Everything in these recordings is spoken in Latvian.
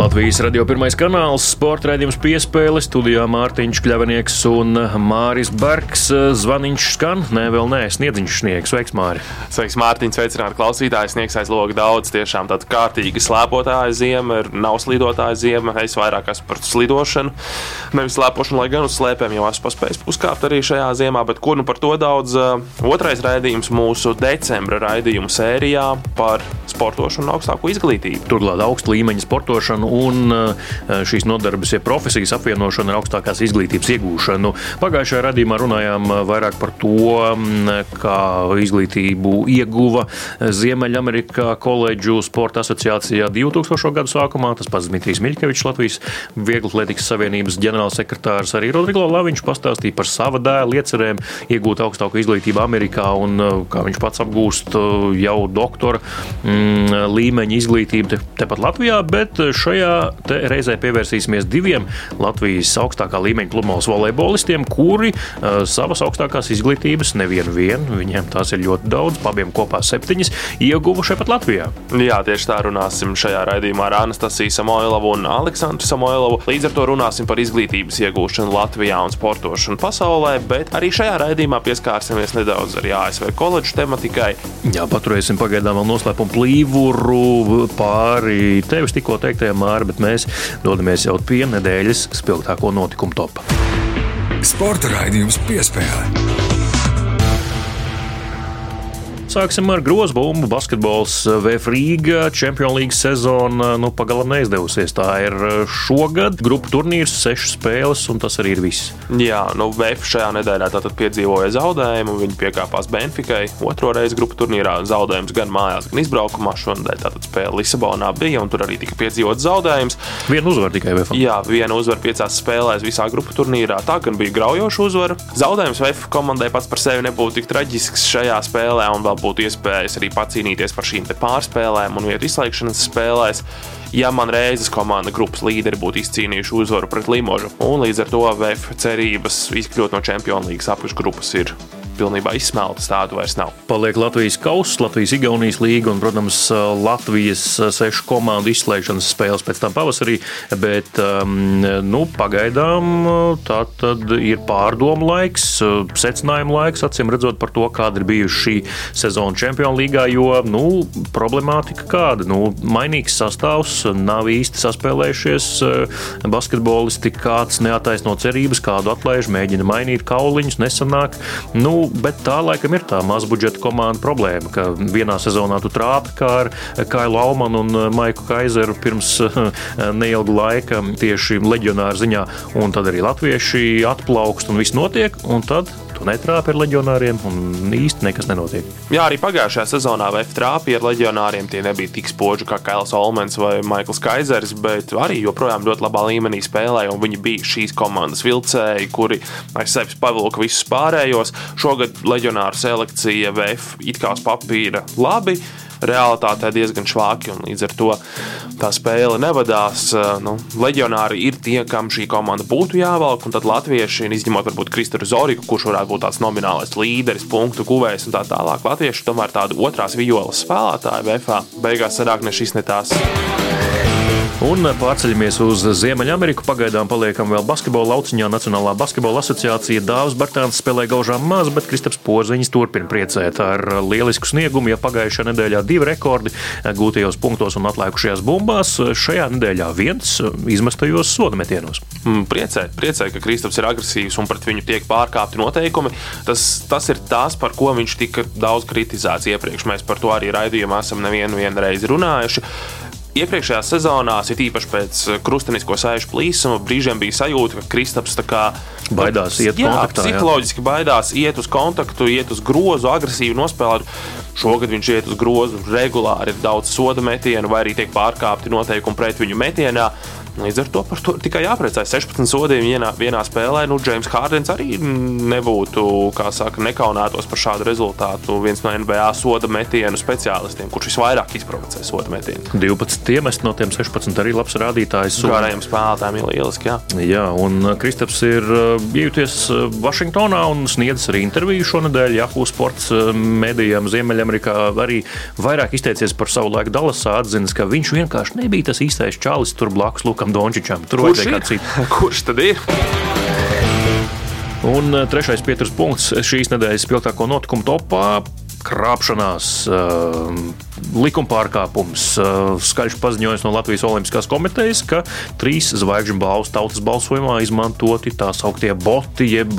Latvijas radio pirmais kanāls, sporta raidījums piespēle, studijā Mārtiņš Kļavinieks un Māris Bergs. Zvaniņš skan, ne vēl nē, sniedziņš sniegs. Sveiks, Māri! Sveiks, Mārtiņš, sveicināt klausītājus. Sniegs aiz loga daudz, tiešām tāda kārtīga slēpotāja ziema, ir nav slidotāja ziema. Es vairāk esmu par slidošanu, nevis slēpošanu, lai gan uz slēpēm jau esmu paspējis uzkāpt arī šajā ziemā, bet kur nu par to daudz. Otrais raidījums mūsu decembra raidījumu sērijā par sportošanu un augstāko izglītību. Turklāt augsta līmeņa sportošanu un eh, šīs nodarbes, ja profesijas apvienošanu ar augstākās izglītības iegūšanu. Pagājušajā radījumā runājām eh, vairāk par to, mm, kā izglītību ieguva Ziemeļamerikā koledžu sporta asociācijā 2000. gadu sākumā. Tas pats Dmitrijs Miļkevičs, Latvijas Vieglatlētikas savienības ģenerālsekretārs, arī Rodrigo Laviņš pastāstīja par sava dēla iecerēm iegūt augstāku izglītību Amerikā un eh, kā viņš pats apgūst jau doktora mm, līmeņa izglītību te, tepat Latvijā, bet šajā Šajā reizē pievērsīsimies diviem Latvijas augstākā līmeņa pludmales volejbolistiem, kuri uh, savas augstākās izglītības nevienu vienu, viņiem tās ir ļoti daudz, abiem kopā septiņas, ieguvuši pat Latvijā. Jā, tieši tā runāsim šajā raidījumā ar Anastasiju Samoilovu un Aleksandru Samoilovu. Līdz ar to runāsim par izglītības iegūšanu Latvijā un sportošanu pasaulē, bet arī šajā raidījumā pieskārsimies nedaudz arī ASV koledžu tematikai. Jā, paturēsim pagaidām vēl noslēpumu plīvuru pāri tevis tikko teiktajam Māri, bet mēs dodamies jau pie nedēļas spilgtāko notikumu topā. Sporta raidījums piespēlē. Sāksim ar grozu bumbu. Basketbols eh, VF Rīga Champions League sezona nu, pagalam neizdevusies. Tā ir eh, šogad grupu turnīrs, sešas spēles, un tas arī ir viss. Jā, nu VF šajā nedēļā tātad piedzīvoja zaudējumu. Viņi piekāpās Benfikai otro reizi grupu turnīrā. Zaudējums gan mājās, gan izbraukumā. Šonadēļ tātad spēle Lisabonā bija, un tur arī tika piedzīvots zaudējums. Viena uzvara tikai VF. Jā, viena uzvara piecās spēlēs visā grupu turnīrā. Tā gan bija graujoša uzvara. Zaudējums VF komandai pats par sevi nebūtu tik traģisks šajā spēlē, un vēl būtu iespējas arī pacīnīties par šīm pārspēlēm un vietu izslēgšanas spēlēs. Ja man reizes komanda grupas līderi būtu izcīnījuši uzvaru pret Limožu, un līdz ar to VF cerības izkļūt no Champions League apakšgrupas ir pilnībā izsmeltas. Tādu vairs nav. Paliek Latvijas kausa, Latvijas-Igaunijas līga un, protams, Latvijas sešu komandu izslēgšanas spēles pēc tam pavasarī. Bet um, nu, pagaidām tā tad ir pārdomu laiks, secinājumu laiks, acīm redzot par to, kāda ir bijusi šī sezona Champions līgā. Jo nu, problemātika kāda? Nu, mainīgs sastāvs, nav īsti saspēlējušies basketbolisti, kāds neataisno cerības, kādu atlaiž, mēģina mainīt kauliņus, nesanāk. Nu, bet tā laikam ir tā mazbudžeta komanda problēma, ka vienā sezonā tu trāpi kā ar Kailu Almanu un Maiku Kaiseru pirms neilga laika tieši leģionāra ziņā, un tad arī latvieši atplaukst un viss notiek, un tad tu netrāpi ar leģionāriem, un īsti nekas nenotiek. Jā, arī pagājušajā sezonā VF trāpīja ar leģionāriem. Tie nebija tik spoži kā Kails Olmens vai Maikls Kaisers, bet arī joprojām ļoti labā līmenī spēlēja. Viņi bija šīs komandas vilcēji, kuri aiz sevis pavilka visus pārējos. Šogad leģionāru selekcija VF it kā uz papīra labi realitātē diezgan švāki. Līdz ar to tā spēle nevadās. Nu, leģionāri ir tie, kam šī komanda būtu jāvelk, un tad latvieši, izņemot varbūt Kristuru Zoriku, kurš varētu būt tāds nominālais līderis, punktu guvējs un tā tālāk. Latvieši tomēr tādu otrās violas spēlētāju VFā beigās sanāk ne šis, ne tās. Un pārceļamies uz Ziemeļameriku. Pagaidām paliekam vēl basketbola lauciņā. Nacionālā basketbola asociācija Dāvis Bartāns spēlē gaužām maz, bet Kristaps Porziņš turpina priecēt ar lielisku sniegumu. Ja pagājušajā nedēļā divi rekordi gūtajos punktos un atlikušajās bumbās, šajā nedēļā viens izmestajos soda metienos. Mm, priecē, priecē, ka Kristaps ir agresīvs un pret viņu tiek pārkāpti noteikumi. Tas, tas ir tas, par ko viņš tika daudz kritizēts iepriekš. Mēs par to arī raidījumā esam nevienu reizi runājuši. Iepriekšējā sezonā, it īpaši pēc eh, krustenisko sēžu plīsuma, brīžiem bija sajūta, ka Kristaps kā, baidās iet uz kontaktu. Psiholoģiski jā. baidās iet uz kontaktu, iet uz grozu, agresīvi nospēlēt. Šogad viņš iet uz grozu regulāri, ir daudz soda metienu, vai arī tiek pārkāpti noteikumi pret viņu metienā. Līdz ar to par to tikai jāpriecājas. 16 sodījumi vienā, vienā spēlē. Nu, Džeims Hārdens arī nebūtu, kā saka, nekaunētos par šādu rezultātu. Viens no NBA soda metienu speciālistiem, kurš visvairāk izprovocē soda metienu. 12 iemest no tiem 16 arī labs rādītājs. Gārējiem spēlētājiem ir lieliski. Jā, jā un Kristaps ir iejuties Vašingtonā un sniedzis arī interviju šonadēļ Yahoo Sports medijām Ziemeļamerikā. Arī vairāk izteicies par savu laiku Dallasā, atzīst, ka viņš vienkārši nebija tas īstais čalis tur blakus. Lūk, Lukam Dončičam. Tur vajadzēja kāds cits. Kurš tad ir? Un eh, trešais pieturas punkts šīs nedēļas spilgtāko notikumu topā krāpšanās, uh, likuma pārkāpums. Uh, skaļš paziņojums no Latvijas Olimpiskās komitejas, ka trīs zvaigžņu balvas tautas balsojumā izmantoti tā sauktie boti, jeb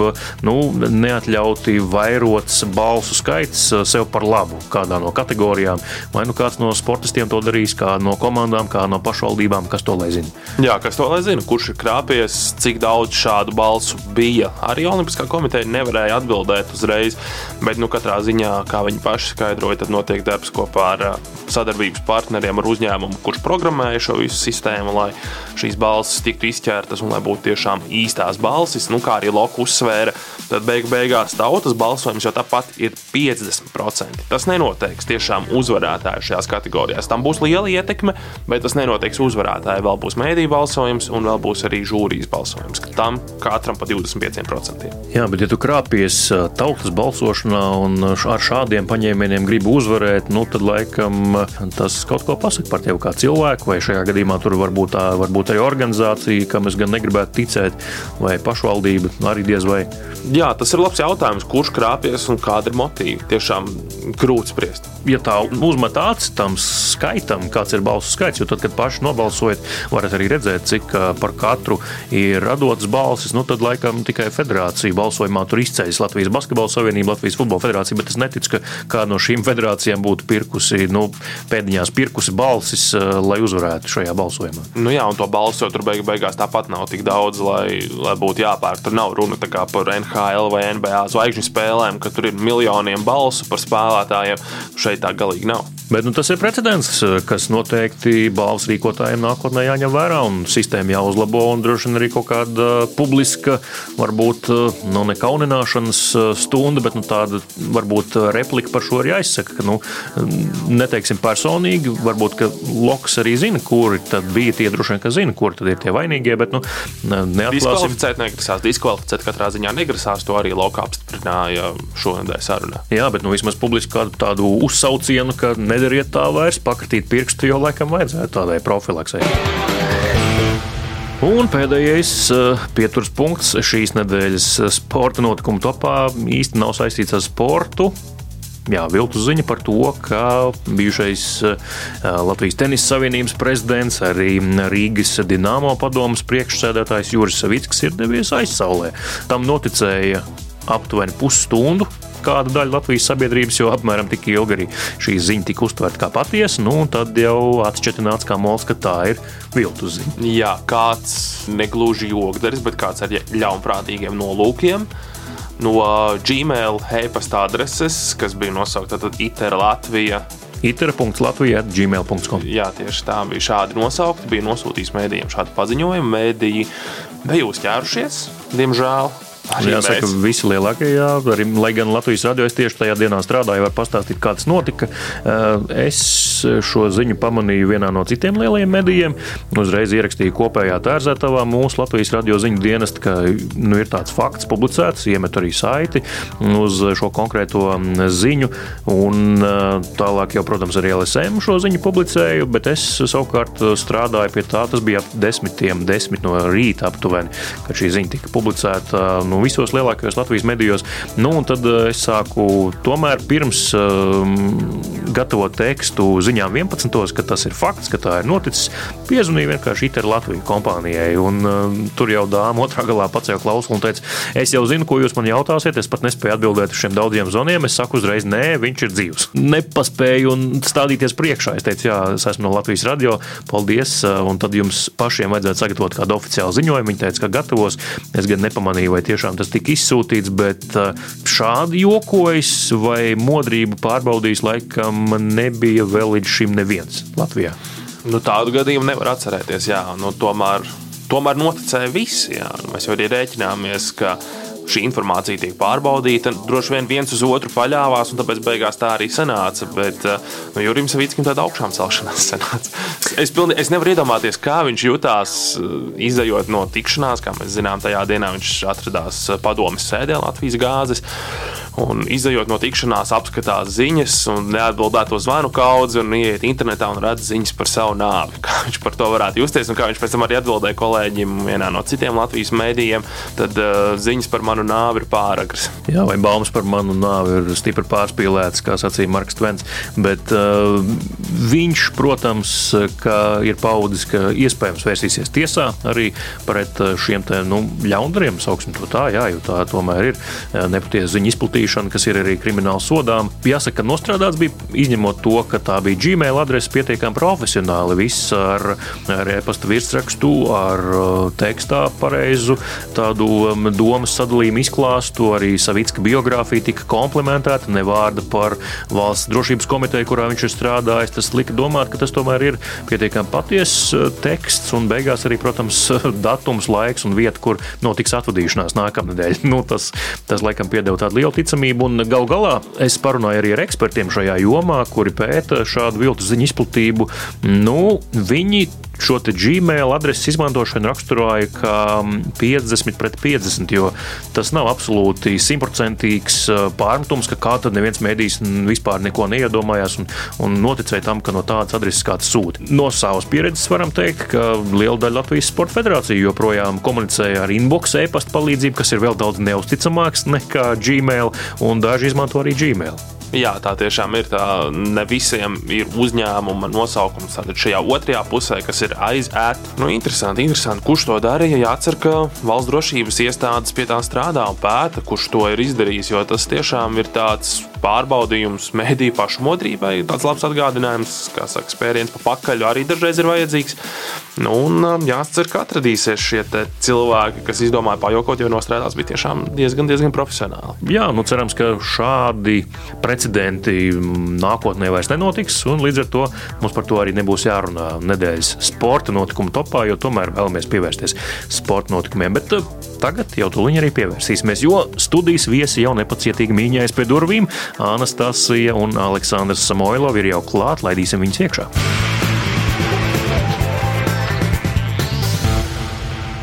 nu, neatļauti vairots balsu skaits uh, sev par labu kādā no kategorijām. Vai nu kāds no sportistiem to darīs, kā no komandām, kā no pašvaldībām, kas to lai zina. Jā, kas to lai zina, kurš ir krāpies, cik daudz šādu balsu bija. Arī Olimpiskā komiteja nevarēja atbildēt uzreiz, bet nu, katrā ziņā, kā viņi viņi paši skaidroja, tad notiek darbs kopā ar sadarbības partneriem, ar uzņēmumu, kurš programmēja šo visu sistēmu, lai šīs balsis tiktu izķertas un lai būtu tiešām īstās balsis. Nu, kā arī Loka uzsvēra, tad beigu beigās tautas balsojums jau tāpat ir 50%. Tas nenoteiks tiešām uzvarētāju šajās kategorijās. Tam būs liela ietekme, bet tas nenoteiks uzvarētāju. Vēl būs mēdīņu balsojums un vēl būs arī žūrijas balsojums. Tam katram pa 25%. Jā, bet ja tu krāpies tautas balsošanā un ar šādiem šādiem paņēmieniem gribu uzvarēt, nu, tad laikam tas kaut ko pasaka par tevi kā cilvēku, vai šajā gadījumā tur varbūt, tā, varbūt arī organizācija, kam es gan negribētu ticēt, vai pašvaldība arī diez vai. Jā, tas ir labs jautājums, kurš krāpjas un kāda ir motīva. Tiešām grūti spriest. Ja tā uzmet acis tam skaitam, kāds ir balsu skaits, jo tad, kad paši nobalsojat, varat arī redzēt, cik par katru ir radotas balsis, nu tad laikam tikai federācija balsojumā tur izceļas Latvijas Basketbalu Savienība, Latvijas Futbola Federācija, bet es neticu, ka kā no šīm federācijām būtu pirkusi, nu, pēdiņās pirkusi balsis, eh, lai uzvarētu šajā balsojumā. Nu jā, un to balsu tur beig beigās tāpat nav tik daudz, lai, lai būtu jāpērk. Tur nav runa par NHL vai NBA zvaigžņu spēlēm, ka tur ir miljoniem balsu par spēlētājiem. Šeit tā galīgi nav. Bet nu, tas ir precedents, kas noteikti balvas rīkotājiem nākotnē jāņem vērā un sistēma jāuzlabo. Un droši vien arī kaut kāda publiska, varbūt nu, ne kaunināšanas stunda, bet nu, tāda varbūt replika par šo ir jāizsaka. Ka, nu, neteiksim personīgi, varbūt Loks arī zina, kuri bija tie droši vien, ka zina, kur tad ir tie vainīgie. Bet, nu. Diskvalificēt negrasās, diskvalificēt katrā ziņā negrasās. To arī Loka apstiprināja šonadēļ sarunā. Jā, bet nu, vismaz publiski kādu tādu uzsaucienu, ka nedariet tā vairs, pakratīt pirkstu, jo laikam vajadzētu tādai profilaksei. Un pēdējais eh, pieturas punkts šīs nedēļas sporta notikumu topā īsti nav saistīts ar sportu jā, viltus ziņa par to, ka bijušais eh, Latvijas Tenisa Savienības prezidents, arī Rīgas Dienāmo padomus priekšsēdētājs Juris Savickis ir devies aizsaulē. Tam noticēja aptuveni pusstundu kāda daļa Latvijas sabiedrības, jo apmēram tik ilgi arī šī ziņa tika uztverta kā patiesa, nu, tad jau atšķetināts kā mols, ka tā ir viltus ziņa. Jā, kāds negluži jogdaris, bet kāds ar ļaunprātīgiem nolūkiem no Gmail e-pasta adreses, kas bija nosaukta ITER Latvija. ITER.Latvijā gmail.com. Jā, tieši tā bija šādi nosaukti. Bija nosūtījis mēdījiem šādu paziņojumu. Mēdīji bija uzķērušies, diemžēl. Jāsaka, mēs. visi lielākie, jā, arī, lai gan Latvijas radio es tieši tajā dienā strādāju, var pastāstīt, kā tas notika. Eh, es šo ziņu pamanīju vienā no citiem lielajiem medijiem. Uzreiz ierakstīju kopējā tērzētavā mūsu Latvijas radio ziņu dienestu, ka nu, ir tāds fakts publicēts, iemet arī saiti uz šo konkrēto mm, ziņu. Un eh, tālāk jau, protams, arī LSM šo ziņu publicēju, bet es savukārt strādāju pie tā. Tas bija ap desmitiem, desmit no rīta aptuveni, kad šī ziņa tika publicēta. Nu, visos lielākajos Latvijas medijos. Nu, tad eh, es sāku tomēr pirms um, gatavot tekstu ziņām 11. ka tas ir fakts, ka tā ir noticis. Piezvanīju vienkārši ITER Latvijas kompānijai, un um, tur jau dāma otrā galā pacēla klausuli un teica, es jau zinu, ko jūs man jautāsiet, es pat nespēju atbildēt uz šiem daudziem zvaniem. Es saku uzreiz, nē, viņš ir dzīvs. Nepaspēju un stādīties priekšā. Es teicu, jā, es esmu no Latvijas radio, paldies, un tad jums pašiem vajadzētu sagatavot kādu oficiālu ziņojumu. Viņi teica, ka gatavos. Es gan nepamanīju, vai tiešām tiešām tas tika izsūtīts, bet uh, šādi jokojas vai modrību pārbaudījis laikam nebija vēl līdz šim neviens Latvijā. Nu, tādu gadījumu nevar atcerēties. Jā, nu, tomēr, tomēr noticēja visi. Jā. Mēs jau arī rēķināmies, ka šī informācija tiek pārbaudīta. Droši vien viens uz otru paļāvās, un tāpēc beigās tā arī sanāca. Bet nu, Jurim Savickim tāda augšām celšanās sanāca. Es, pilni, es nevaru iedomāties, kā viņš jutās izējot no tikšanās. Kā mēs zinām, tajā dienā viņš atradās padomis sēdē Latvijas gāzes. Un izējot no tikšanās, apskatās ziņas un neatbildēto zvanu kaudzi un ieiet internetā un redz ziņas par savu nāvi. Kā viņš par to varētu justies un kā viņš pēc tam arī atbildēja kolēģim vienā no citiem Latvijas mēdījiem, tad uh, ziņas par manu nāvi ir pāragras. Jā, vai baumas par manu nāvi ir stipri pārspīlētas, kā sacīja Marks Tvens. Bet uh, viņš, protams, ir paudis, ka iespējams vērsīsies tiesā arī pret šiem te, nu, ļaundariem, sauksim to tā, jā, jo tā tomēr ir nepatiesa ziņa izplatīšana izplatīšana, kas ir arī krimināli sodām. Jāsaka, ka nostrādāts bija izņemot to, ka tā bija Gmail adrese pietiekami profesionāli. Viss ar, ar e-pasta virsrakstu, ar uh, tekstā pareizu tādu um, domas sadalījumu izklāstu. Arī Savicka biogrāfija tika komplementēta, ne vārda par valsts drošības komiteju, kurā viņš ir strādājis. Tas lika domāt, ka tas tomēr ir pietiekami patiess uh, teksts un beigās arī, protams, datums, laiks un vieta, kur notiks atvadīšanās nākamnedēļ. Nu, tas, tas laikam piedeva tādu lielu ticību ticamību. Un gal galā es parunāju arī ar ekspertiem šajā jomā, kuri pēta šādu viltu ziņu izplatību. Nu, viņi šo Gmail adreses izmantošanu raksturoja kā 50 pret 50, jo tas nav absolūti simtprocentīgs uh, pārmetums, ka kā tad neviens mēdījis vispār neko neiedomājās un, un noticēja tam, ka no tādas adreses kāds sūta. No savas pieredzes varam teikt, ka liela daļa Latvijas Sporta federācija joprojām komunicēja ar inbox e-pasta palīdzību, kas ir vēl daudz neusticamāks nekā Gmail, un daži izmanto arī Gmail. Jā, tā tiešām ir. Tā ne visiem ir uzņēmuma nosaukums. Tātad šajā otrajā pusē, kas ir aiz ēta, nu, interesanti, interesanti, kurš to darīja. Jācer, ka valsts drošības iestādes pie tā strādā un pēta, kurš to ir izdarījis. Jo tas tiešām ir tāds pārbaudījums mediju pašmodrībai. Tāds labs atgādinājums, kā saka, spēriens pa pakaļu arī dažreiz ir vajadzīgs. Nu, un um, jācer, ka atradīsies šie cilvēki, kas izdomāja pajokot, jo nostrādās bija tiešām diezgan, diezgan profesionāli. Jā, nu cerams, ka šādi precedenti nākotnē vairs nenotiks, un līdz ar to mums par to arī nebūs jārunā nedēļas sporta notikumu topā, jo tomēr vēlamies pievērsties sporta notikumiem. Bet uh, tagad jau tuliņi arī pievērsīsimies, jo studijas viesi jau nepacietīgi mīņājas pie durvīm. Anastasija un Aleksandrs Samoilovi ir jau klāt, laidīsim viņus iekšā.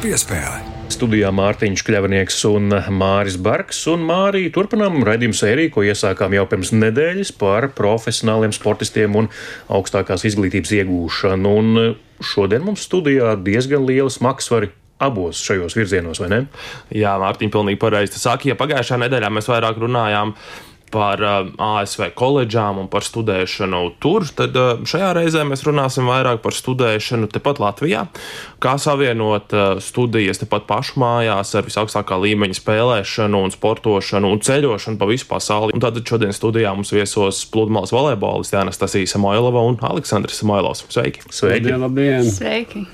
Piespēle. Studijā Mārtiņš Kļavnieks un Māris Barks. Un Mārija turpinām raidījumu sēriju, ko iesākām jau pirms nedēļas par profesionāliem sportistiem un augstākās izglītības iegūšanu. Un šodien mums studijā diezgan liela smagsvari abos šajos virzienos, vai ne? Jā, Mārtiņ, pilnīgi pareizi. Sākot, ja pagājušā nedēļā mēs vairāk runājām par uh, ASV koledžām un par studēšanu tur, tad uh, šajā reizē mēs runāsim vairāk par studēšanu tepat Latvijā. Kā savienot uh, studijas tepat pašu mājās ar visaugstākā līmeņa spēlēšanu un sportošanu un ceļošanu pa visu pasauli. Un tātad šodien studijā mums viesos pludmales volejbolisti Anastasija Samoilova un Aleksandrs Samailovs. Sveiki! Sveiki! Labdien, labdien. Sveiki!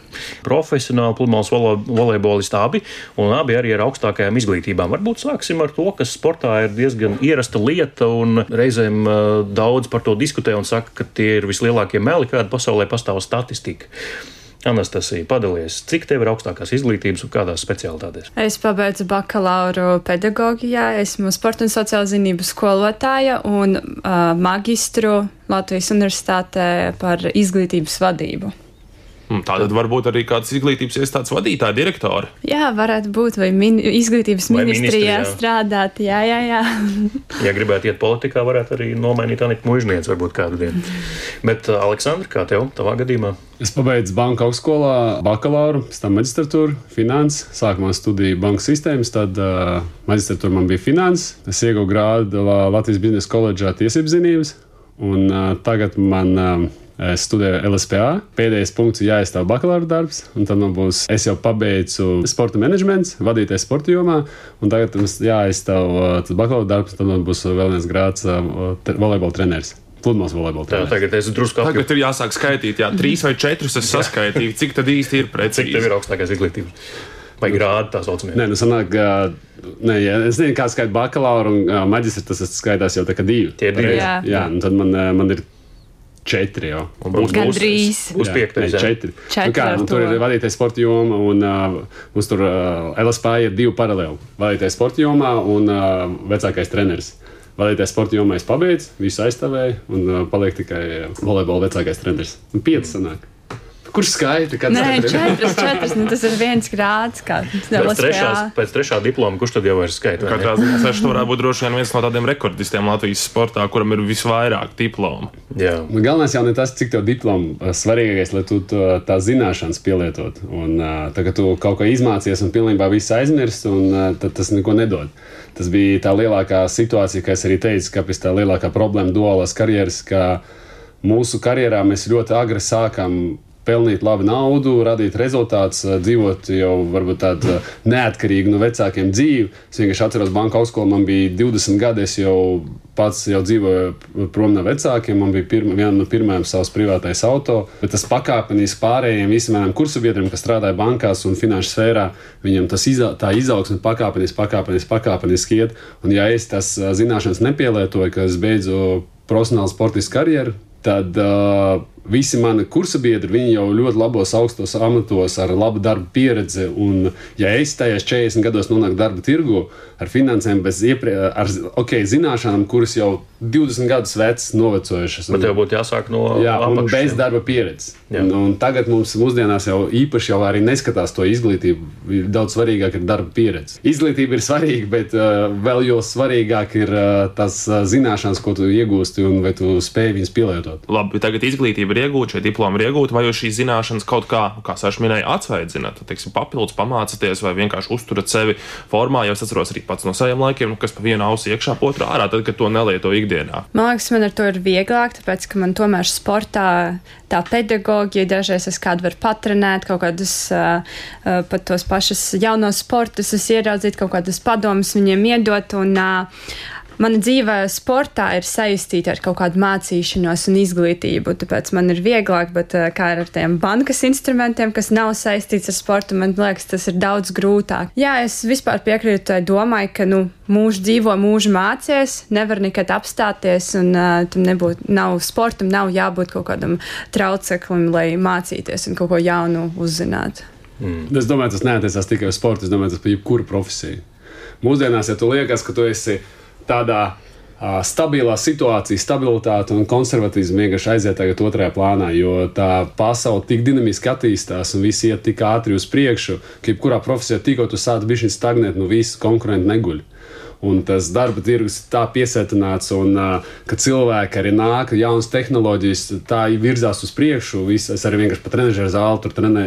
Profesionāli pludmales volejbolisti abi un abi arī ar augstākajām izglītībām. Varbūt sāksim ar to, kas sportā ir diezgan ierasta lieta lieta, un reizēm daudz par to diskutē un saka, ka tie ir vislielākie meli, kāda pasaulē pastāv statistika. Anastasija, padalies, cik tev ir augstākās izglītības un kādās specialitātēs? Es pabeidzu bakalauru pedagoģijā, esmu sporta un sociāla zinību skolotāja un uh, magistru Latvijas universitātē par izglītības vadību. Hmm, Tātad varbūt arī kāds izglītības iestādes vadītāja, direktora. Jā, varētu būt, vai min izglītības vai ministrijā strādāt. Jā, jā, jā. ja gribētu iet politikā, varētu arī nomainīt Anitu Mūžnieci varbūt kādu dienu. Bet, uh, Aleksandra, kā tev, tavā gadījumā? Es pabeidzu banka augstskolā bakalauru, pēc tam maģistratūru, finanses. Sākumā studēju bankas sistēmas, tad uh, maģistratūra man bija finanses. Es ieguvu grādu Latvijas biznesa koledžā tiesību zinības, un uh, tagad man. Uh, Es studēju LSPA. Pēdējais punkts ir jāizstāv bakalaura darbs, un tad man būs, es jau pabeidzu sporta menedžments, vadīties sporta jomā, un tagad mums jāizstāv uh, bakalaura darbs, tad man būs vēl viens grāds uh, volejbola treneris. Pludmales volejbola. Tā, tagad es drusku apjūtu. Tagad ir jāsāk skaitīt, jā, trīs vai četrus es saskaitīju, cik tad īsti ir precīzi. Cik tev ir augstākais izglītības? Vai grādi tā saucamie? Nē, nu sanāk, ka, ne, ja, es nezinu, kā skaitīt bakalauru un uh, maģistru, tas skaitās jau tā kā divi. Tie ir divi. Jā, jā un tad man, man ir četri jau. Un būs, Gandrīz. būs piektais. jā. Četri. Četri nu kā, nu, tur ir vadītais sporta joma, un uh, mums tur uh, LSP ir divi paralēli. Vadītais sporta jomā un uh, vecākais treneris. Vadītais sporta jomā es pabeidzu, visu aizstāvēju, un uh, paliek tikai volejbola vecākais treneris. Un pieci sanāk. Kurš skaita? Kāds Nē, četras, četras. Nu, tas ir viens grāds. Kā, Pēc, trešās, pēc trešā diploma, kurš tad jau ir skaitlis? Katrā ziņā Sešs varētu būt droši vien viens no tādiem rekordistiem Latvijas sportā, kuram ir visvairāk diplomu. Jā. Galvenais jau ne tas, cik tev diploms svarīgākais, lai tu to, tā zināšanas pielietotu. Un, uh, tagad tu kaut ko izmācies un pilnībā visu aizmirsti, un uh, tad tas neko nedod. Tas bija tā lielākā situācija, kā es arī teicu, kāpēc tā lielākā problēma duālās karjeras, ka mūsu karjerā mēs ļoti agri sākam pelnīt labu naudu, radīt rezultātus, eh, dzīvot jau varbūt tādu eh, neatkarīgu no vecākiem dzīvi. Es vienkārši atceros, banka augstskolā man bija 20 gadi, es jau pats jau dzīvoju prom no vecākiem, man bija pirma, viena no pirmajām savs privātais auto, bet tas pakāpeniski pārējiem visiem maniem kursabiedriem, kas strādāja bankās un finanšu sfērā, viņiem tas iza, tā izaugsme pakāpeniski, pakāpeniski, pakāpeniski iet. Un ja es tas eh, zināšanas nepielietoju, ka es beidzu profesionālu sportisku karjeru, tad uh, visi mani kursabiedri, viņi jau ļoti labos augstos amatos, ar labu darbu pieredzi. Un, ja es tajos 40 gados nonāku darba tirgu ar finansēm, bez ieprie, ar okay, zināšanām, kuras jau 20 gadus vecas, novecojušas. Bet tev būtu jāsāk no Jā, un bez darba pieredzes. Un, un tagad mums mūsdienās jau īpaši jau arī neskatās to izglītību. Daudz svarīgāk ir darba pieredze. Izglītība ir svarīga, bet uh, vēl jau svarīgāk ir uh, tas uh, zināšanas, ko tu iegūsti un vai tu spēj viņas pielietot. Labi, tagad izglītība ir iegūta, šie diplomi ir iegūti, vai jūs šīs zināšanas kaut kā, kā Sāša minēja, atsveidzināt, teiksim, papildus pamācāties vai vienkārši uzturat sevi formā. Jo es atceros arī pats no saviem laikiem, nu, kas pa vienu ausi iekšā, pa otru ārā, tad, kad to nelieto ikdienā. Man liekas, man ar to ir vieglāk, tāpēc, ka man tomēr sportā tā pedagoģija, dažreiz es kādu varu patrenēt, kaut kādus uh, uh, pat tos pašus jaunos sportus, es ieraudzīt kaut kādas padomas viņiem iedot. Un, uh, Mana dzīve sportā ir saistīta ar kaut kādu mācīšanos un izglītību, tāpēc man ir vieglāk, bet uh, kā ar tiem bankas instrumentiem, kas nav saistīts ar sportu, man liekas, tas ir daudz grūtāk. Jā, es vispār piekrītu tai domai, ka, nu, mūžu dzīvo, mūžu mācies, nevar nekad apstāties, un uh, tam nebūtu, nav sportam, nav jābūt kaut kādam trauceklim, lai mācīties un kaut ko jaunu uzzinātu. Es domāju, tas neatiecās tikai uz sportu, es domāju, tas par jebkuru profesiju. Mūsdienās, ja tu liekas, ka tu esi tādā stabilā situācijā, stabilitāte un konservatīvisms vienkārši aiziet tagad otrajā plānā, jo tā pasaule tik dinamiski attīstās un viss iet tik ātri uz priekšu, ka jebkurā profesijā tikko tu sāc bišķiņ stagnēt, nu visi konkurenti neguļ. Un tas darba tirgus ir tā piesētināts, un ka cilvēki arī nāk, jaunas tehnoloģijas, tā virzās uz priekšu. Viss, es arī vienkārši pat trenižēju zāli, tur trenē,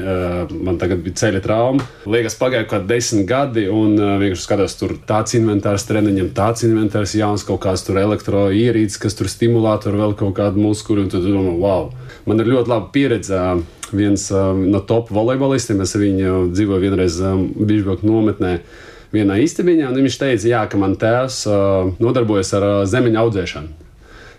man tagad bija ceļa trauma. Liekas, pagāja kaut kādi desmit gadi, un vienkārši skatos, tur tāds inventārs treniņam, tāds inventārs jauns, kaut kāds tur elektroierīces, kas tur stimulātori, vēl kaut kādu muskuļu, un tad domā, wow, man ir ļoti laba pieredze. Viens uh, no top volejbolistiem, es viņu dzīvoju vienreiz um, Bižboka nometnē vienā istabiņā, un viņš teica, jā, ka man tēvs uh, nodarbojas ar uh, zemeņu audzēšanu.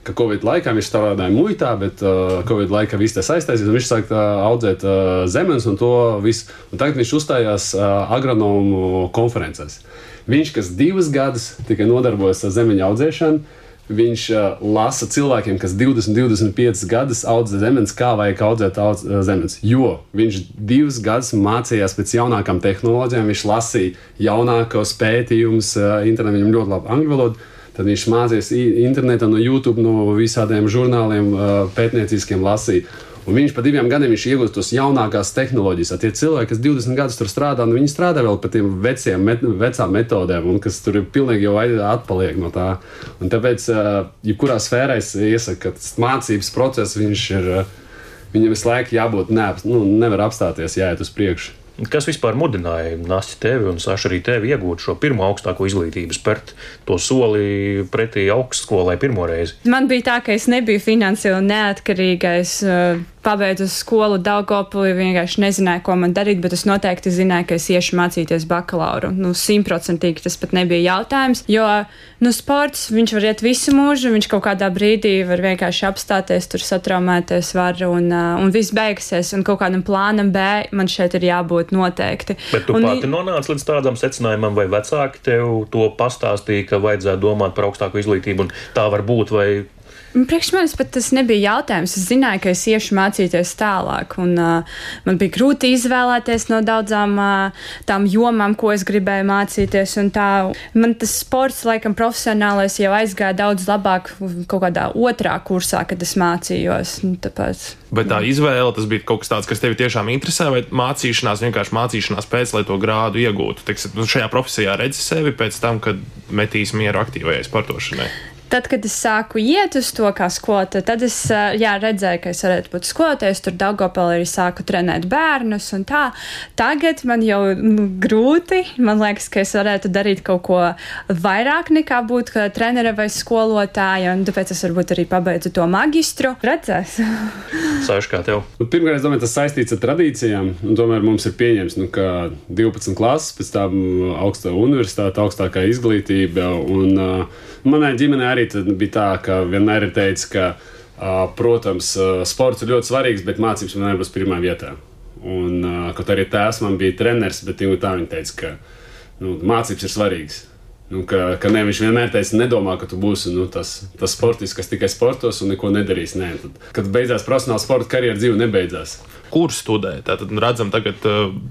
Ka Covid laikā viņš strādāja muitā, bet uh, Covid laikā viss tas aiztaisījās, viņš sāka uh, audzēt uh, zemes un to visu. Un tagad viņš uzstājās uh, agronomu konferencēs. Viņš, kas divus gadus tikai nodarbojas ar zemeņu audzēšanu, Viņš uh, lasa cilvēkiem, kas 20, 25 gadus audzē zemes, kā vajag audzēt audz, uh, zemes. Jo viņš divus gadus mācījās pēc jaunākām tehnoloģijām, viņš lasīja jaunākos pētījumus, uh, internetā viņam ļoti labi angļu valodu. Tad viņš mācījās internetā, no YouTube, no visādiem žurnāliem, uh, pētnieciskiem lasīt. Un viņš pa diviem gadiem viņš iegūst tos jaunākās tehnoloģijas. Tie cilvēki, kas 20 gadus tur strādā, nu, viņi strādā vēl pie tiem veciem, met, vecām metodēm, un kas tur ir pilnīgi jau atpaliek no tā. Un tāpēc, jebkurā sfērā es iesaku, ka mācības process viņš ir. Viņam visu laiku jābūt, neap, nu, nevar apstāties, jāiet uz priekšu. Kas vispār mudināja Nāci tevi un Sašu arī tevi iegūt šo pirmo augstāko izglītību, spērt to soli pretī augstskolai pirmo reizi? Man bija tā, ka es nebiju finansiāli neatkarīga. Es uh, pabeidzu skolu Daugopilī, vienkārši nezināju, ko man darīt, bet es noteikti zināju, ka es iešu mācīties bakalauru. Nu, simtprocentīgi tas pat nebija jautājums, jo, nu, sports, viņš var iet visu mūžu, viņš kaut kādā brīdī var vienkārši apstāties, tur satraumēties var un, uh, un viss beigsies, un kaut kādam plānam B man šeit ir jābūt noteikti. Bet tu un, pati nonāci līdz tādam secinājumam, vai vecāki tev to pastāstīja, ka vajadzētu domāt par augstāko izglītību, un tā var būt, vai Priekš manis pat tas nebija jautājums. Es zināju, ka es iešu mācīties tālāk. Un, uh, man bija grūti izvēlēties no daudzām uh, tām jomām, ko es gribēju mācīties. Man tas sports, laikam, profesionālais jau aizgāja daudz labāk kaut kādā otrā kursā, kad es mācījos. Tāpēc. Bet tā izvēle, tas bija kaut kas tāds, kas tevi tiešām interesē, vai mācīšanās, vienkārši mācīšanās pēc, lai to grādu iegūtu. Teiksim, nu, šajā profesijā redzi sevi pēc tam, kad metīs mieru aktīvajai sportošanai. Tad, kad es sāku iet uz to kā skolotāja, tad es jā, redzēju, ka es varētu būt skolotājs. Tur Dārgopelī arī sāku trenēt bērnus. Tagad man jau nu, grūti. Man liekas, ka es varētu darīt kaut ko vairāk nekā būt trenere vai skolotāja. Tāpēc es varbūt arī pabeidzu to magistru. Redzēs. Sāšu kā tev. Nu, Pirmkārt, es domāju, tas saistīts ar tradīcijām. Tomēr mums ir pieņems, nu, ka 12 klases, pēc tam augstā universitāte, augstākā izglītība. Un, uh, manai ģimenei arī bija tā, ka vienmēr ir teicis, ka, protams, sports ir ļoti svarīgs, bet mācības man nebūs pirmā vietā. Un, kaut arī tēvs man bija treneris, bet tā viņa teica, ka nu, mācības ir svarīgas. Nu, ka, ka ne, viņš vienmēr teica, nedomā, ka tu būsi nu, tas, tas sportists, kas tikai sportos un neko nedarīs. Nē, tad, kad beidzās profesionāla sporta karjeras, dzīve nebeidzās. Kur studēt? Tad redzam, ka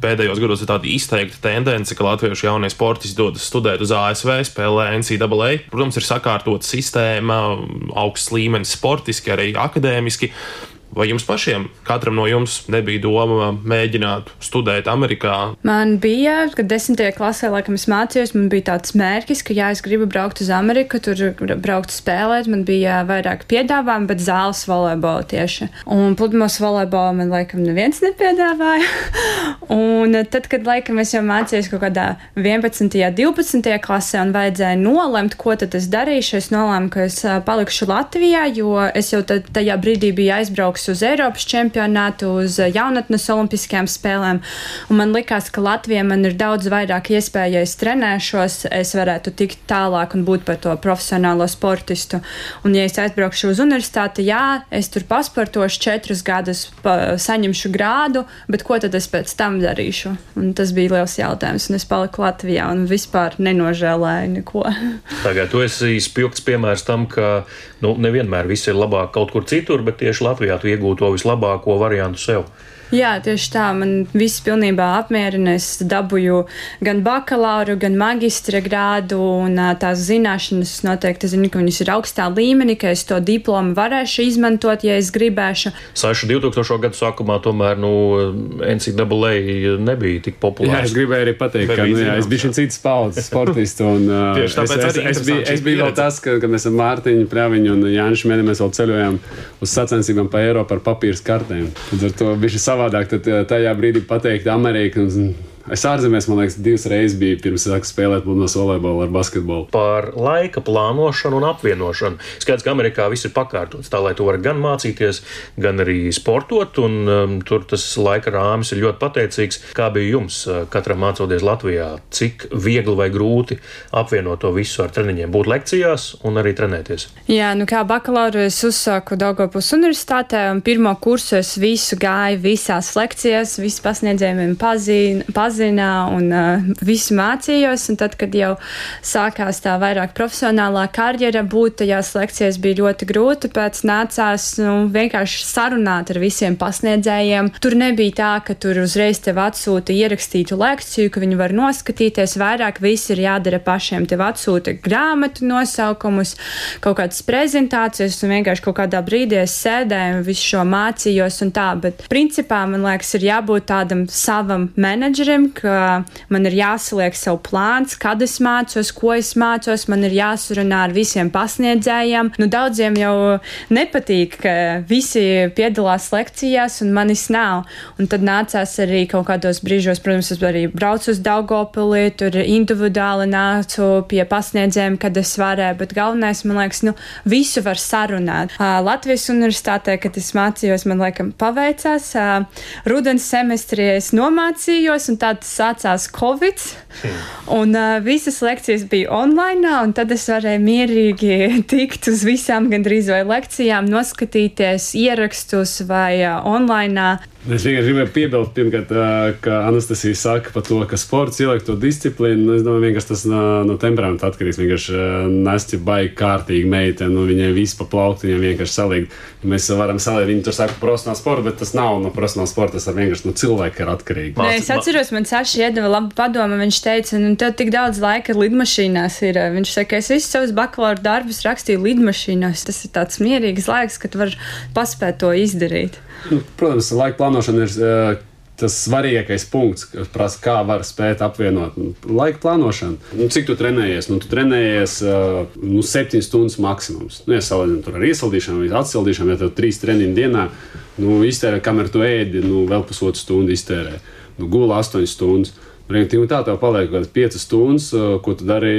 pēdējos gados ir tāda izteikta tendence, ka latviešu jaunie sportisti dodas studēt uz ASV, spēlē NCAA. Protams, ir sakārtota sistēma, augsts līmenis sportiski, arī akadēmiski. Vai jums pašiem, katram no jums, nebija doma mēģināt studēt Amerikā? Man bija, kad desmitajā klasē, laikam, es mācījos, man bija tāds mērķis, ka, jā, es gribu braukt uz Ameriku, tur braukt spēlēt. Man bija vairāk piedāvājumu, bet zāles volejbola tieši. Un pludmales volejbola man, laikam, neviens nepiedāvāja. un tad, kad, laikam, es jau mācījos kaut kādā 11. un 12. klasē un vajadzēja nolemt, ko tad es darīšu, es nolēmu, ka es palikšu Latvijā, jo es jau tajā brīdī biju aizbraucis brauks uz Eiropas čempionātu, uz jaunatnes olimpiskajām spēlēm. Un man likās, ka Latvijā man ir daudz vairāk iespēju, ja es trenēšos, es varētu tikt tālāk un būt par to profesionālo sportistu. Un, ja es aizbraukšu uz universitāti, jā, es tur pasportošu četrus gadus, pa, saņemšu grādu, bet ko tad es pēc tam darīšu? Un tas bija liels jautājums, un es paliku Latvijā un vispār nenožēlēju neko. Tagad tu esi spilgts piemērs tam, ka nu, nevienmēr viss ir labāk kaut kur citur, bet tieši Latvijā tu iegūtu to vislabāko variantu sev. Jā, tieši tā. Man viss pilnībā apmierina. Es dabūju gan bakalauru, gan magistra grādu, un tās zināšanas noteikti zinu, ka viņas ir augstā līmenī, ka es to diplomu varēšu izmantot, ja es gribēšu. Sašu 2000. gadu sākumā tomēr nu, NCAA nebija tik populārs. Jā, es gribēju arī pateikt, ka nu, jā, es biju šis cits paudzes sportists. Un, Tieši tāpēc es, es, es, biju, es biju vēl tas, ka, kad mēs ar Mārtiņu Pļaviņu un Jānis mēs vēl ceļojām uz sacensībām pa Eiropu ar papīras kartēm. Līdz ar to bija savādāk eh, tajā brīdī pateikt Ameriku. Es ārzemēs, man liekas, divas reizes biju pirms sāku spēlēt no volejbola ar basketbolu. Par laika plānošanu un apvienošanu. Skaidrs, ka Amerikā viss ir pakārtots tā, lai tu vari gan mācīties, gan arī sportot, un um, tur tas laika rāmis ir ļoti pateicīgs. Kā bija jums, uh, katram mācoties Latvijā, cik viegli vai grūti apvienot to visu ar treniņiem, būt lekcijās un arī trenēties? Jā, nu kā bakalauru es uzsāku Daugopus universitātē, un pirmo kursu es visu gāju visās lekcijās, visi pasniedzējumiem pazīnu. Pazī, pazina un uh, visu mācījos. Un tad, kad jau sākās tā vairāk profesionālā karjera, būt tajās lekcijās bija ļoti grūti. Pēc nācās nu, vienkārši sarunāt ar visiem pasniedzējiem. Tur nebija tā, ka tur uzreiz tev atsūta ierakstītu lekciju, ka viņi var noskatīties. Vairāk viss ir jādara pašiem. Tev atsūta grāmatu nosaukumus, kaut kādas prezentācijas, un vienkārši kaut kādā brīdī es sēdēju un visu šo mācījos. Tā, bet principā man liekas, ir jābūt tādam savam menedžerim, ka man ir jāsaliek savu plāns, kad es mācos, ko es mācos, man ir jāsarunā ar visiem pasniedzējiem. Nu, daudziem jau nepatīk, ka visi piedalās lekcijās un manis nav. Un tad nācās arī kaut kādos brīžos, protams, es arī braucu uz Daugopili, tur individuāli nācu pie pasniedzējiem, kad es varēju, bet galvenais, man liekas, nu, visu var sarunāt. Latvijas universitātē, kad es mācījos, man laikam paveicās. Rudens semestrī es nomācījos, un tā tad sākās Covid, un uh, visas lekcijas bija online, un tad es varēju mierīgi tikt uz visām gandrīz vai lekcijām, noskatīties ierakstus vai uh, online. Es vienkārši gribēju piebilst, pirmkārt, ka Anastasija saka par to, ka sports ieliek to disciplīnu. Nu, es domāju, ka tas no, no temperamenta atkarīgs. Vienkārši Nasti baigi kārtīgi meitene, nu, viņai viss pa plauktu, viņai vienkārši salīgt. Mēs varam salīdzināt, viņi tur saka profesionāli sporta, bet tas nav no profesionāla sporta, tas ir vienkārši no cilvēka ir atkarīgi. Nē, es atceros, man Saša iedeva labu padomu. Viņš teica, nu, tev tik daudz laika lidmašīnās ir. Viņš saka, es visus savus bakalaura darbus rakstīju lidmašīnās. Tas ir tāds mierīgs laiks, kad var paspēt to izdarīt. Nu, protams, laika plānošana ir uh, tas svarīgākais punkts, kas prasa, kā var spēt apvienot nu, laika plānošanu. Nu, cik tu trenējies? Nu, tu trenējies uh, nu, 7 stundas maksimums. Nu, ja salīdzinām ar iesaldīšanu atsildīšanu, ja tev 3 treniņu dienā, nu, iztērē, kamēr tu ēdi, nu, vēl pusotru stundu iztērē. Nu, gula 8 stundas. Rītīgi tā tev paliek kaut kādas 5 stundas, ko tu dari,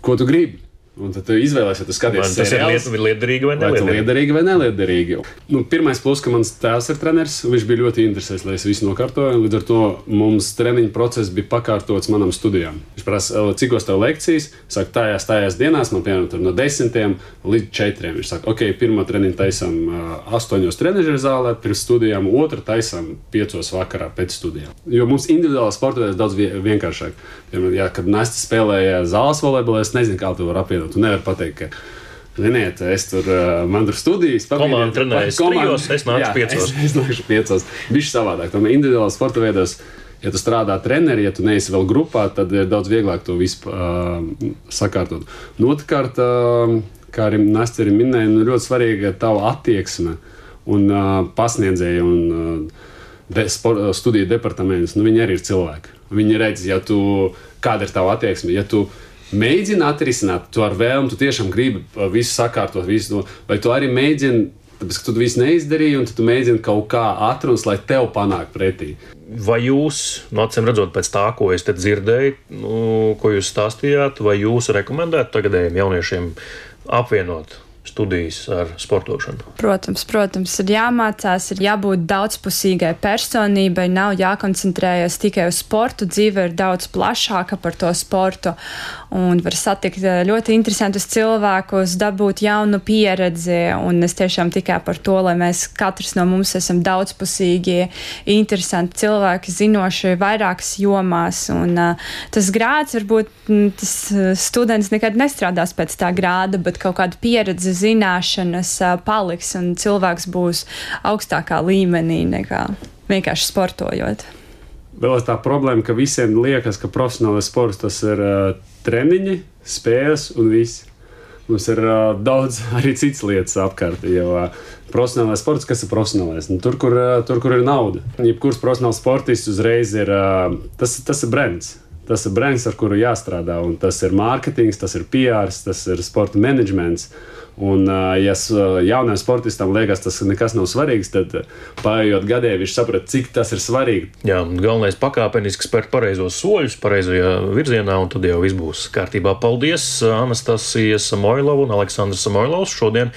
ko tu gribi. Un tad izvēlēsies, ja tu skaties, tas seriāls, ir liederīgi vai neliederīgi. liederīgi, vai neliederīgi. Nu, pirmais plus, ka mans tēvs ir treneris, viņš bija ļoti interesēts, lai es visu nokārtoju. Līdz ar to mums treniņa process bija pakārtots manam studijām. Viņš prasa, cik os tev lekcijas, saka, tajās, tajās dienās, man piemēram, no desmitiem līdz četriem. Viņš saka, ok, pirmo treniņu taisam astoņos trenižera zālē, pirms studijām, otru taisam piecos vakarā pēc studijām. Jo mums individuāli sportā ir daudz vienkāršāk. Piemēram, ja, kad Nesta spēlēja zāles volejbolā, es nezinu, kā to var apvienot. Tu nevari pateikt, ka, ziniet, es tur, man tur studijas, komanda trenējas trijos, es nāku piecos. Es, es nāku piecos. Bišķi savādāk. Tomēr individuāli sporta veidos, ja tu strādā treneri, ja tu neesi vēl grupā, tad ir daudz vieglāk to visu uh, sakārtot. Nu, otrkārt, uh, kā arī Nastri minēja, nu, ļoti svarīga tava attieksme un uh, pasniedzēja un uh, de, spor, studiju departaments. Nu, viņi arī ir cilvēki. Viņi redz, ja tu, kāda ir tava attieksme. Ja tu, uh, mēģini atrisināt, tu ar vēlmu, tu tiešām gribi uh, visu sakārtot, visu vai tu arī mēģini. Tāpēc, ka tu visu neizdarīji, un tu mēģini kaut kā atrunāt, lai tev panāktu pretī. Vai jūs, nu, acīm redzot, pēc tā, ko es te dzirdēju, nu, ko jūs stāstījāt, vai jūs rekomendētu tagadējiem jauniešiem apvienot studijas ar sportošanu? Protams, protams, ir jāmācās, ir jābūt daudzpusīgai personībai, nav jākoncentrējas tikai uz sportu. Dzīve ir daudz plašāka par to sportu un var satikt eh, ļoti interesantus cilvēkus, dabūt jaunu pieredzi. Un es tiešām tikai par to, lai mēs katrs no mums esam daudzpusīgi, interesanti cilvēki, zinoši vairākas jomās. Un, uh, tas grāds varbūt mm, tas eh, students nekad nestrādās pēc tā grāda, bet kaut kāda pieredze zināšanas paliks un cilvēks būs augstākā līmenī nekā vienkārši sportojot. Vēl tā problēma, ka visiem liekas, ka profesionālais sports tas ir uh, treniņi, spēles un viss. Mums ir uh, daudz arī citas lietas apkārt. Jo uh, profesionālais sports, kas ir profesionālais? Nu, tur, kur, uh, tur, kur ir nauda. Jebkurš profesionāls sportists uzreiz ir uh, tas, tas ir brands. Tas ir brands, ar kuru jāstrādā. Tas ir mārketings, tas ir PR, tas ir sporta menedžments. Uh, Un, ja jaunam sportistam liekas, tas nekas nav svarīgs, tad paiet gadiem viņš saprot, cik tas ir svarīgi. Jā, galvenais pakāpeniski spērt pareizos soļus, pareizajā virzienā, un tad jau viss būs kārtībā. Paldies Anastasija Samoilova un Aleksandrs Samoilovs. Šodien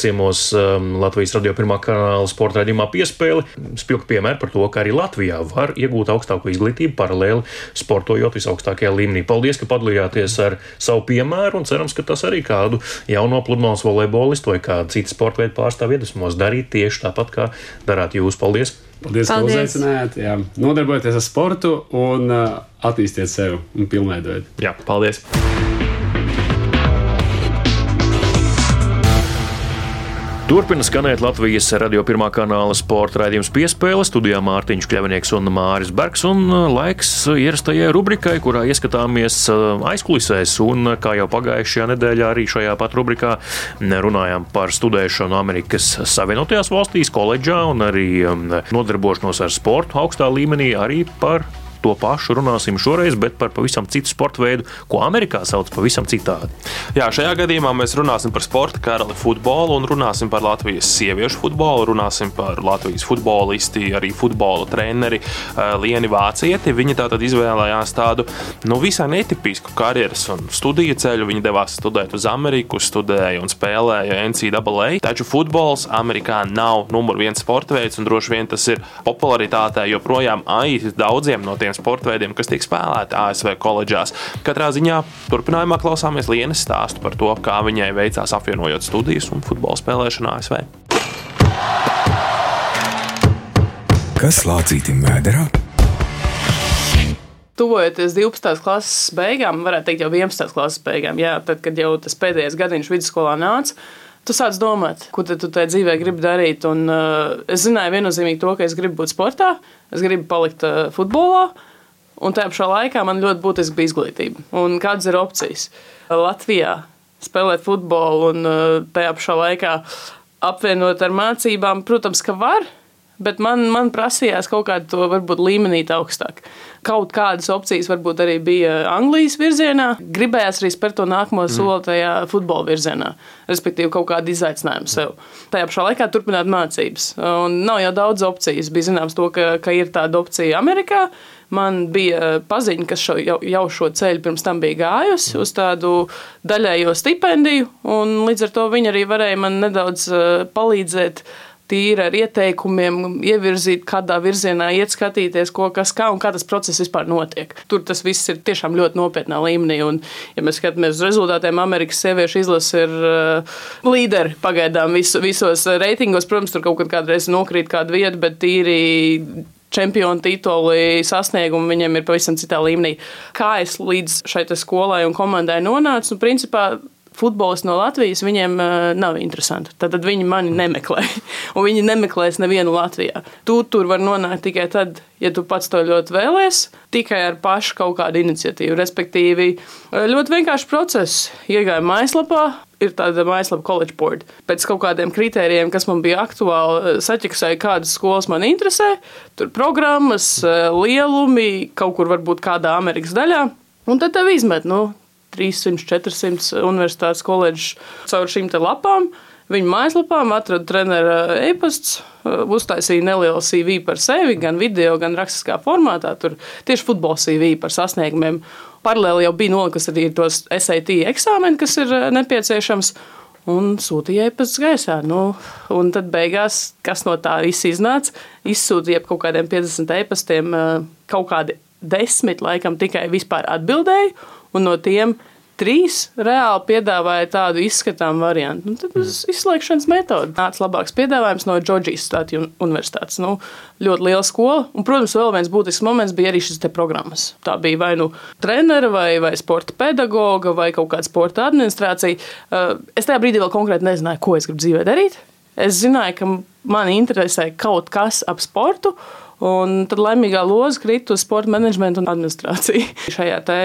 ciemos Latvijas radio pirmā kanāla sporta raidījumā piespēli. Spilgti piemēri par to, ka arī Latvijā var iegūt augstāko izglītību paralēli sportojot visaugstākajā līmenī. Paldies, ka padalījāties ar savu piemēru un cerams, ka tas arī kādu jauno pludmales profesionāls volejbolists vai kāda cita sporta veida pārstāvja iedvesmos darīt tieši tāpat, kā darāt jūs. Paldies! Paldies, Paldies. ka uzaicinājāt. Jā. Nodarbojieties ar sportu un uh, attīstiet sevi un pilnveidojiet. Jā, paldies! Turpina skanēt Latvijas radio pirmā kanāla sporta raidījums piespēle. Studijā Mārtiņš Kļavinieks un Māris Bergs. Un uh, laiks ierastajai rubrikai, kurā ieskatāmies uh, aizkulisēs. Un uh, kā jau pagājušajā nedēļā, arī šajā pat rubrikā runājām par studēšanu Amerikas Savienotajās valstīs, koledžā un arī um, nodarbošanos ar sportu augstā līmenī, arī par to pašu runāsim šoreiz, bet par pavisam citu sporta veidu, ko Amerikā sauc pavisam citādi. Jā, šajā gadījumā mēs runāsim par sporta karali futbolu un runāsim par Latvijas sieviešu futbolu, runāsim par Latvijas futbolisti, arī futbola treneri eh, Lieni Vācieti. Viņa tātad izvēlējās tādu nu, visai netipisku karjeras un studiju ceļu. Viņa devās studēt uz Ameriku, studēja un spēlēja NCAA. Taču futbols Amerikā nav numur viens sporta veids, un droši vien tas ir popularitātē joprojām aiz daudziem no tiem sporta veidiem, kas tiek spēlēti ASV koledžās. Katrā ziņā turpinājumā klausāmies Lienas stāstu par to, kā viņai veicās apvienojot studijas un futbola spēlēšanu ASV. Kas lācītim vēderā? Tuvojoties 12. klases beigām, varētu teikt, jau 11. klases beigām, jā, tad, kad jau tas pēdējais gadiņš vidusskolā nāca, tu sāc domāt, ko tu tajā dzīvē gribi darīt. Un, uh, es zināju viennozīmīgi to, ka es gribu būt sportā, es gribu palikt uh, futbolā. Un tajā pašā laikā man ļoti būtiski bija izglītība. Un kādas ir opcijas? Latvijā spēlēt futbolu un uh, tajā pašā laikā apvienot ar mācībām, protams, ka var. Bet man, man prasījās kaut kādu to varbūt līmenī augstāk. Kaut kādas opcijas varbūt arī bija Anglijas virzienā. Gribējās arī spērt to nākamo mm. soli tajā futbola virzienā, respektīvi kaut kādu izaicinājumu sev. Tajā pašā laikā turpināt mācības. Un nav jau daudz opcijas. Bija zināms, to, ka, ka ir tāda opcija Amerikā. Man bija paziņa, kas šo, jau, jau šo ceļu pirms tam bija gājusi uz tādu daļējo stipendiju, un līdz ar to viņi arī varēja man nedaudz eh, palīdzēt tīri ar ieteikumiem, ievirzīt, kādā virzienā iet skatīties, ko, kas, kā un kā tas process vispār notiek. Tur tas viss ir tiešām ļoti nopietnā līmenī. Un, ja mēs skatāmies uz rezultātiem, Amerikas sieviešu izlase ir uh, līderi pagaidām visu, visos reitingos. Protams, tur kaut kad kādreiz nokrīt kāda vieta, bet tīri čempionu tituli, sasniegumu viņiem ir pavisam citā līmenī. Kā es līdz šai skolai un komandai nonācu, nu, principā futbolists no Latvijas viņiem uh, nav interesanti. Tad, viņi mani nemeklē. Un viņi nemeklēs nevienu Latvijā. Tu tur var nonākt tikai tad, ja tu pats to ļoti vēlēs, tikai ar pašu kaut kādu iniciatīvu. Respektīvi, ļoti vienkāršs process. Iegāju mājaslapā, ir tāda mājaslapa College Board. Pēc kaut kādiem kritērijiem, kas man bija aktuāli, saķeksēju, kādas skolas man interesē. Tur programmas, lielumi, kaut kur varbūt kādā Amerikas daļā. Un tad tev izmet, nu, 300, 400 universitātes koledžas caur šīm lapām. Viņa mājaslapām atrada treneru e-pasts, uztaisīja nelielu CV par sevi, gan video, gan rakstiskā formātā. Tur tieši futbola CV par sasniegumiem. Paralēli jau bija nolikus arī tos SAT eksāmeni, kas ir nepieciešams. Un sūtīja e-pastu gaisā. Nu, un tad beigās, kas no tā viss iznāca, izsūtīja kaut kādiem 50 e-pastiem, kaut kādi desmit laikam tikai vispār atbildēju un no tiem trīs reāli piedāvāja tādu izskatāmu variantu. Nu, tad uz mm. izslēgšanas metodi nāca labāks piedāvājums no Džordžijas Stātiju universitātes. Nu, ļoti liela skola. Un, protams, vēl viens būtisks moments bija arī šis programmas. Tā bija vai nu trenera, vai, vai sporta pedagoga, vai kaut kāda sporta administrācija. Uh, es tajā brīdī vēl konkrēti nezināju, ko es gribu dzīvē darīt. Es zināju, ka mani interesē kaut kas ap sportu. Un tad laimīgā loza krita uz sporta menedžmentu un administrāciju. Šajā te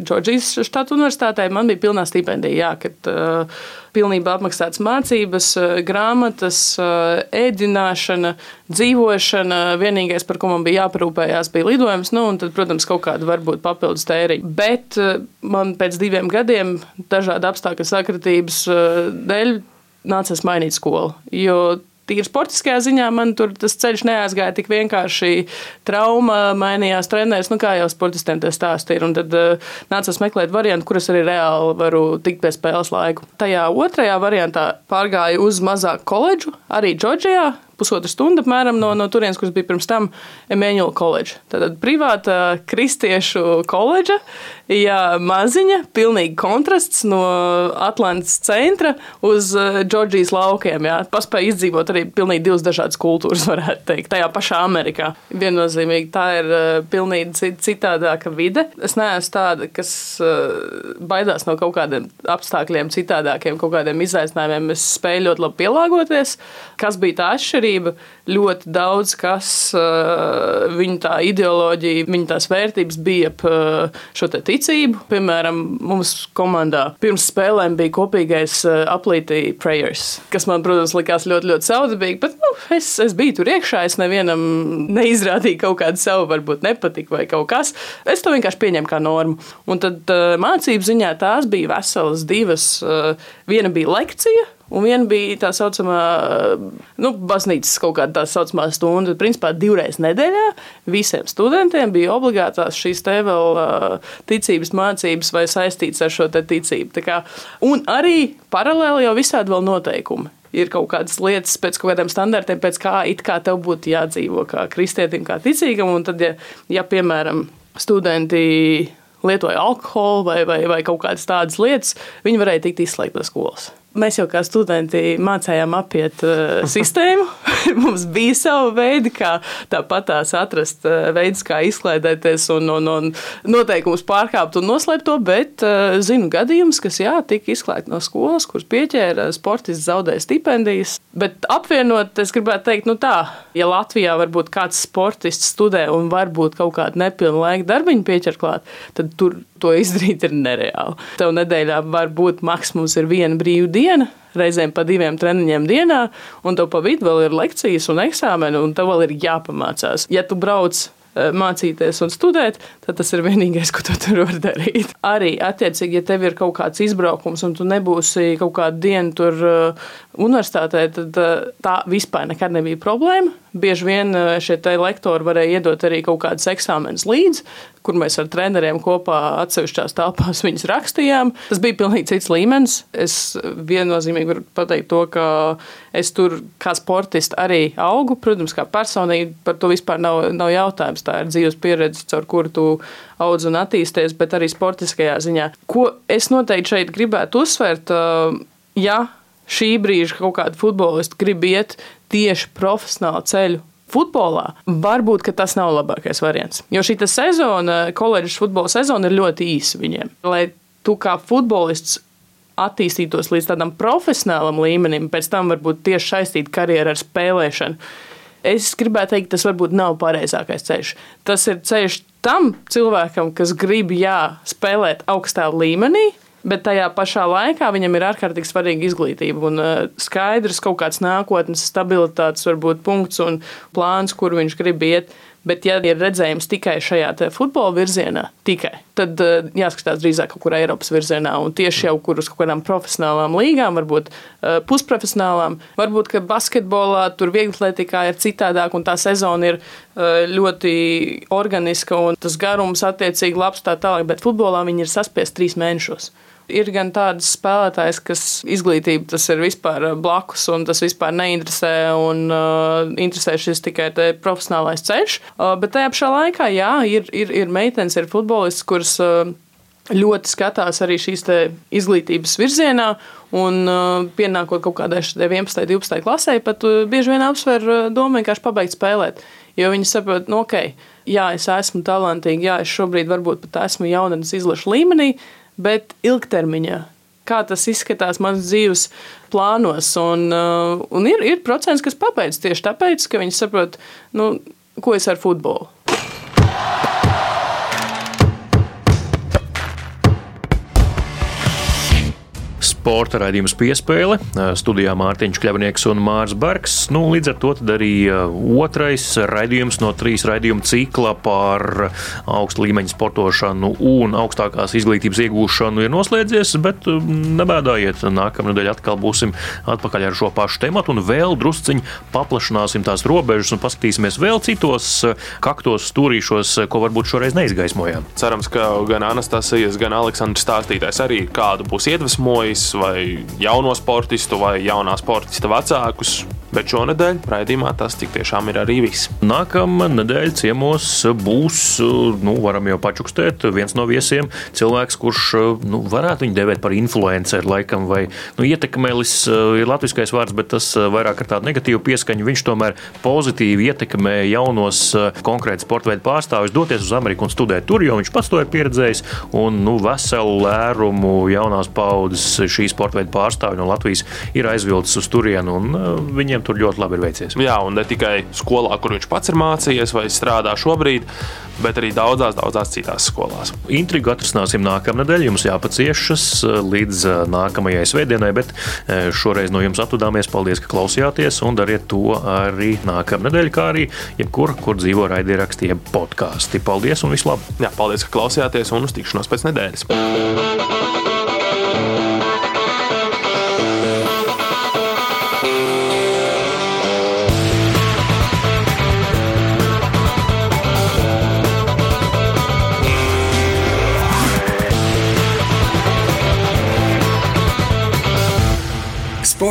Džordžijas štata universitātē man bija pilnā stipendija, jā, kad uh, pilnībā apmaksātas mācības, uh, grāmatas, uh, ēdināšana, dzīvošana. Vienīgais, par ko man bija jāparūpējās, bija lidojums, nu, un tad, protams, kaut kāda varbūt papildus tēriņa. Bet uh, man pēc diviem gadiem dažādu apstākļu sakritības uh, dēļ nācās mainīt skolu. Jo tīri sportiskajā ziņā man tur tas ceļš neaizgāja tik vienkārši. Trauma mainījās treneris, nu kā jau sportistiem tas stāstīja. Un tad uh, nācās meklēt variantu, kuras arī reāli varu tikt pie spēles laiku. Tajā otrajā variantā pārgāju uz mazāku koledžu, arī Džordžijā, pusotra stunda apmēram no, no turienes, kuras bija pirms tam Emanuela koledža. Tad privāta kristiešu koledža, jā, maziņa, pilnīgi kontrasts no Atlantijas centra uz eh, Džordžijas laukiem. Jā. Paspēja izdzīvot arī pilnīgi divas dažādas kultūras, varētu teikt, tajā pašā Amerikā. Viennozīmīgi tā ir eh, pilnīgi citādāka vide. Es neesmu tāda, kas eh, baidās no kaut kādiem apstākļiem, citādākiem, kaut kādiem izaicinājumiem. Es spēju ļoti labi pielāgoties. Kas bija tā atšķirība? Atšķirība. Ļoti daudz kas, eh, viņa tā ideoloģija, viņa tās vērtības bija ap eh, šo ticību. Piemēram, mums komandā pirms spēlēm bija kopīgais eh, aplītī prayers, kas man, protams, likās ļoti, ļoti saudabīgi, bet nu, es, es biju tur iekšā, es nevienam neizrādīju kaut kādu savu, varbūt nepatika vai kaut kas. Es to vienkārši pieņēmu kā normu. Un tad mācību ziņā tās bija veselas divas. Viena bija lekcija, Un viena bija tā saucamā, nu, baznīcas kaut kāda tā saucamā stunda. Principā divreiz nedēļā visiem studentiem bija obligātās šīs te vēl ticības mācības vai saistītas ar šo ticību. Kā, un arī paralēli jau visādi vēl noteikumi. Ir kaut kādas lietas pēc kaut kādiem standartiem, pēc kā it kā tev būtu jādzīvo kā kristietim, kā ticīgam. Un tad, ja, ja piemēram, studenti lietoja alkoholu vai, vai, vai kaut kādas tādas lietas, viņi varēja tikt izslēgti no skolas. Mēs jau kā studenti mācījām apiet uh, sistēmu. Mums bija savi veidi, kā tāpat tās atrast uh, veidus, kā izklaidēties un, un, un noteikumus pārkāpt un noslēpt to. Bet uh, zinu gadījumus, kas jā, tika izslēgti no skolas, kurus pieķēra sportists, zaudēja stipendijas. Bet apvienot, es gribētu teikt, nu tā, ja Latvijā varbūt kāds sportists studē un varbūt kaut kādu nepilnu laiku darbiņu pieķer klāt, tad tur to izdarīt ir nereāli. Tev nedēļā var būt maksimums ir viena brīva diena, reizēm pa diviem treniņiem dienā, un tev pa vidu vēl ir lekcijas un eksāmeni, un tev vēl ir jāpamācās. Ja tu brauc Eh, mācīties un studēt, tad tas ir vienīgais, ko tu tur vari darīt. Arī, attiecīgi, ja tev ir kaut kāds izbraukums un tu nebūsi kaut kādu dienu tur uh, universitātē, tad uh, tā vispār nekad nebija problēma. Bieži vien uh, šie lektori varēja iedot arī kaut kādas eksāmenes līdzi, kur mēs ar treneriem kopā atsevišķās telpās viņas rakstījām. Tas bija pilnīgi cits līmenis. Es viennozīmīgi varu pateikt to, ka es tur kā sportists arī augu. Protams, kā personīgi par to vispār nav, nav jautājums. Tā ir dzīves pieredze, caur kuru tu audz un attīsties, bet arī sportiskajā ziņā. Ko es noteikti šeit gribētu uzsvērt? Ja šī brīža kaut kāda futbolista grib iet tieši profesionālu ceļu futbolā, varbūt tas nav labākais variants. Jo šī sezona, koledžas futbola sezona, ir ļoti īsa viņiem. Lai tu kā futbolists attīstītos līdz tādam profesionālam līmenim, pēc tam varbūt tieši saistīt karjeru ar spēlēšanu. Es gribētu teikt, tas varbūt nav pareizākais ceļš. Tas ir ceļš tam cilvēkam, kas grib jā, spēlēt augstā līmenī, bet tajā pašā laikā viņam ir ārkārtīgi svarīga izglītība un uh, skaidrs kaut kāds nākotnes stabilitātes varbūt punkts un plāns, kur viņš grib iet. Bet, ja ir redzējums tikai šajā futbola virzienā, tikai, tad uh, jāskatās drīzāk kaut kur Eiropas virzienā. Un tieši jau kur uz kaut kādām profesionālām līgām, varbūt uh, pusprofesionālām, varbūt ka basketbolā, tur vieglatlētikā ir citādāk, un tā sezona ir uh, ļoti organiska un tas garums attiecīgi labs tā tālāk. Bet futbolā viņi ir saspiesti trīs mēnešos. Ir gan tādas spēlētājas, kas izglītība tas ir vispār uh, blakus, un tas vispār neinteresē, un uh, interesē šis tikai profesionālais ceļš. Uh, bet tajā pašā laikā, jā, ir, ir, ir meitenes, ir futbolists, kuras uh, ļoti skatās arī šīs izglītības virzienā. Un pienākot kaut kādai 11, 12 klasē, pat bieži vien apsver domu vienkārši pabeigt spēlēt. Jo viņi saprot, nu, ok, jā, es esmu talantīga, jā, es šobrīd varbūt pat esmu jaunatnes izlaša līmenī, bet ilgtermiņā. Kā tas izskatās manas dzīves plānos. Un, uh, un ir, ir procents, kas pabeidz tieši tāpēc, ka viņi saprot, nu, ko es ar futbolu. Sporta raidījums piespēle. Studijā Mārtiņš Kļavnieks un Mārs Bergs. Nu, līdz ar to arī otrais raidījums no trīs raidījumu cikla par augstu līmeņu sportošanu un augstākās izglītības iegūšanu ir noslēdzies, bet nebēdājiet, nākamnedēļ atkal būsim atpakaļ ar šo pašu tematu un vēl drusciņi paplašināsim tās robežas un paskatīsimies vēl citos kaktos stūrīšos, ko varbūt šoreiz neizgaismojām. Cerams, ka gan Anastasijas, gan Aleksandrs stāstītājs arī kādu būs iedvesmojis vai jauno sportistu vai jaunā sportista vecākus. Bet šonadēļ raidījumā tas tiešām ir arī viss. Nākamā nedēļa ciemos būs, nu, varam jau pačukstēt, viens no viesiem - cilvēks, kurš, nu, varētu viņu devēt par influenceru, laikam, vai, nu, ietekmēlis ir latviskais vārds, bet tas vairāk ar tādu negatīvu pieskaņu. Viņš tomēr pozitīvi ietekmē jaunos konkrēti sporta veidu pārstāvjus doties uz Ameriku un studēt tur, jo viņš pats to ir pieredzējis, un, nu, veselu lērumu jaunās paudzes šī sporta veida pārstāvji no Latvijas ir aizvilcis uz turienu, un viņiem tur ļoti labi ir veicies. Jā, un ne tikai skolā, kur viņš pats ir mācījies vai strādā šobrīd, bet arī daudzās, daudzās citās skolās. Intrigu atrisināsim nākamnedēļ. Jums jāpaciešas eh, līdz eh, nākamajai svētdienai, bet šoreiz no jums atvadāmies. Paldies, ka klausījāties un dariet to arī nākamnedēļ, kā arī jebkur, kur dzīvo raidieraksti, jeb podkāsti. Paldies un vislabāk! Jā, paldies, ka klausījāties un uz tikšanos pēc nedēļas!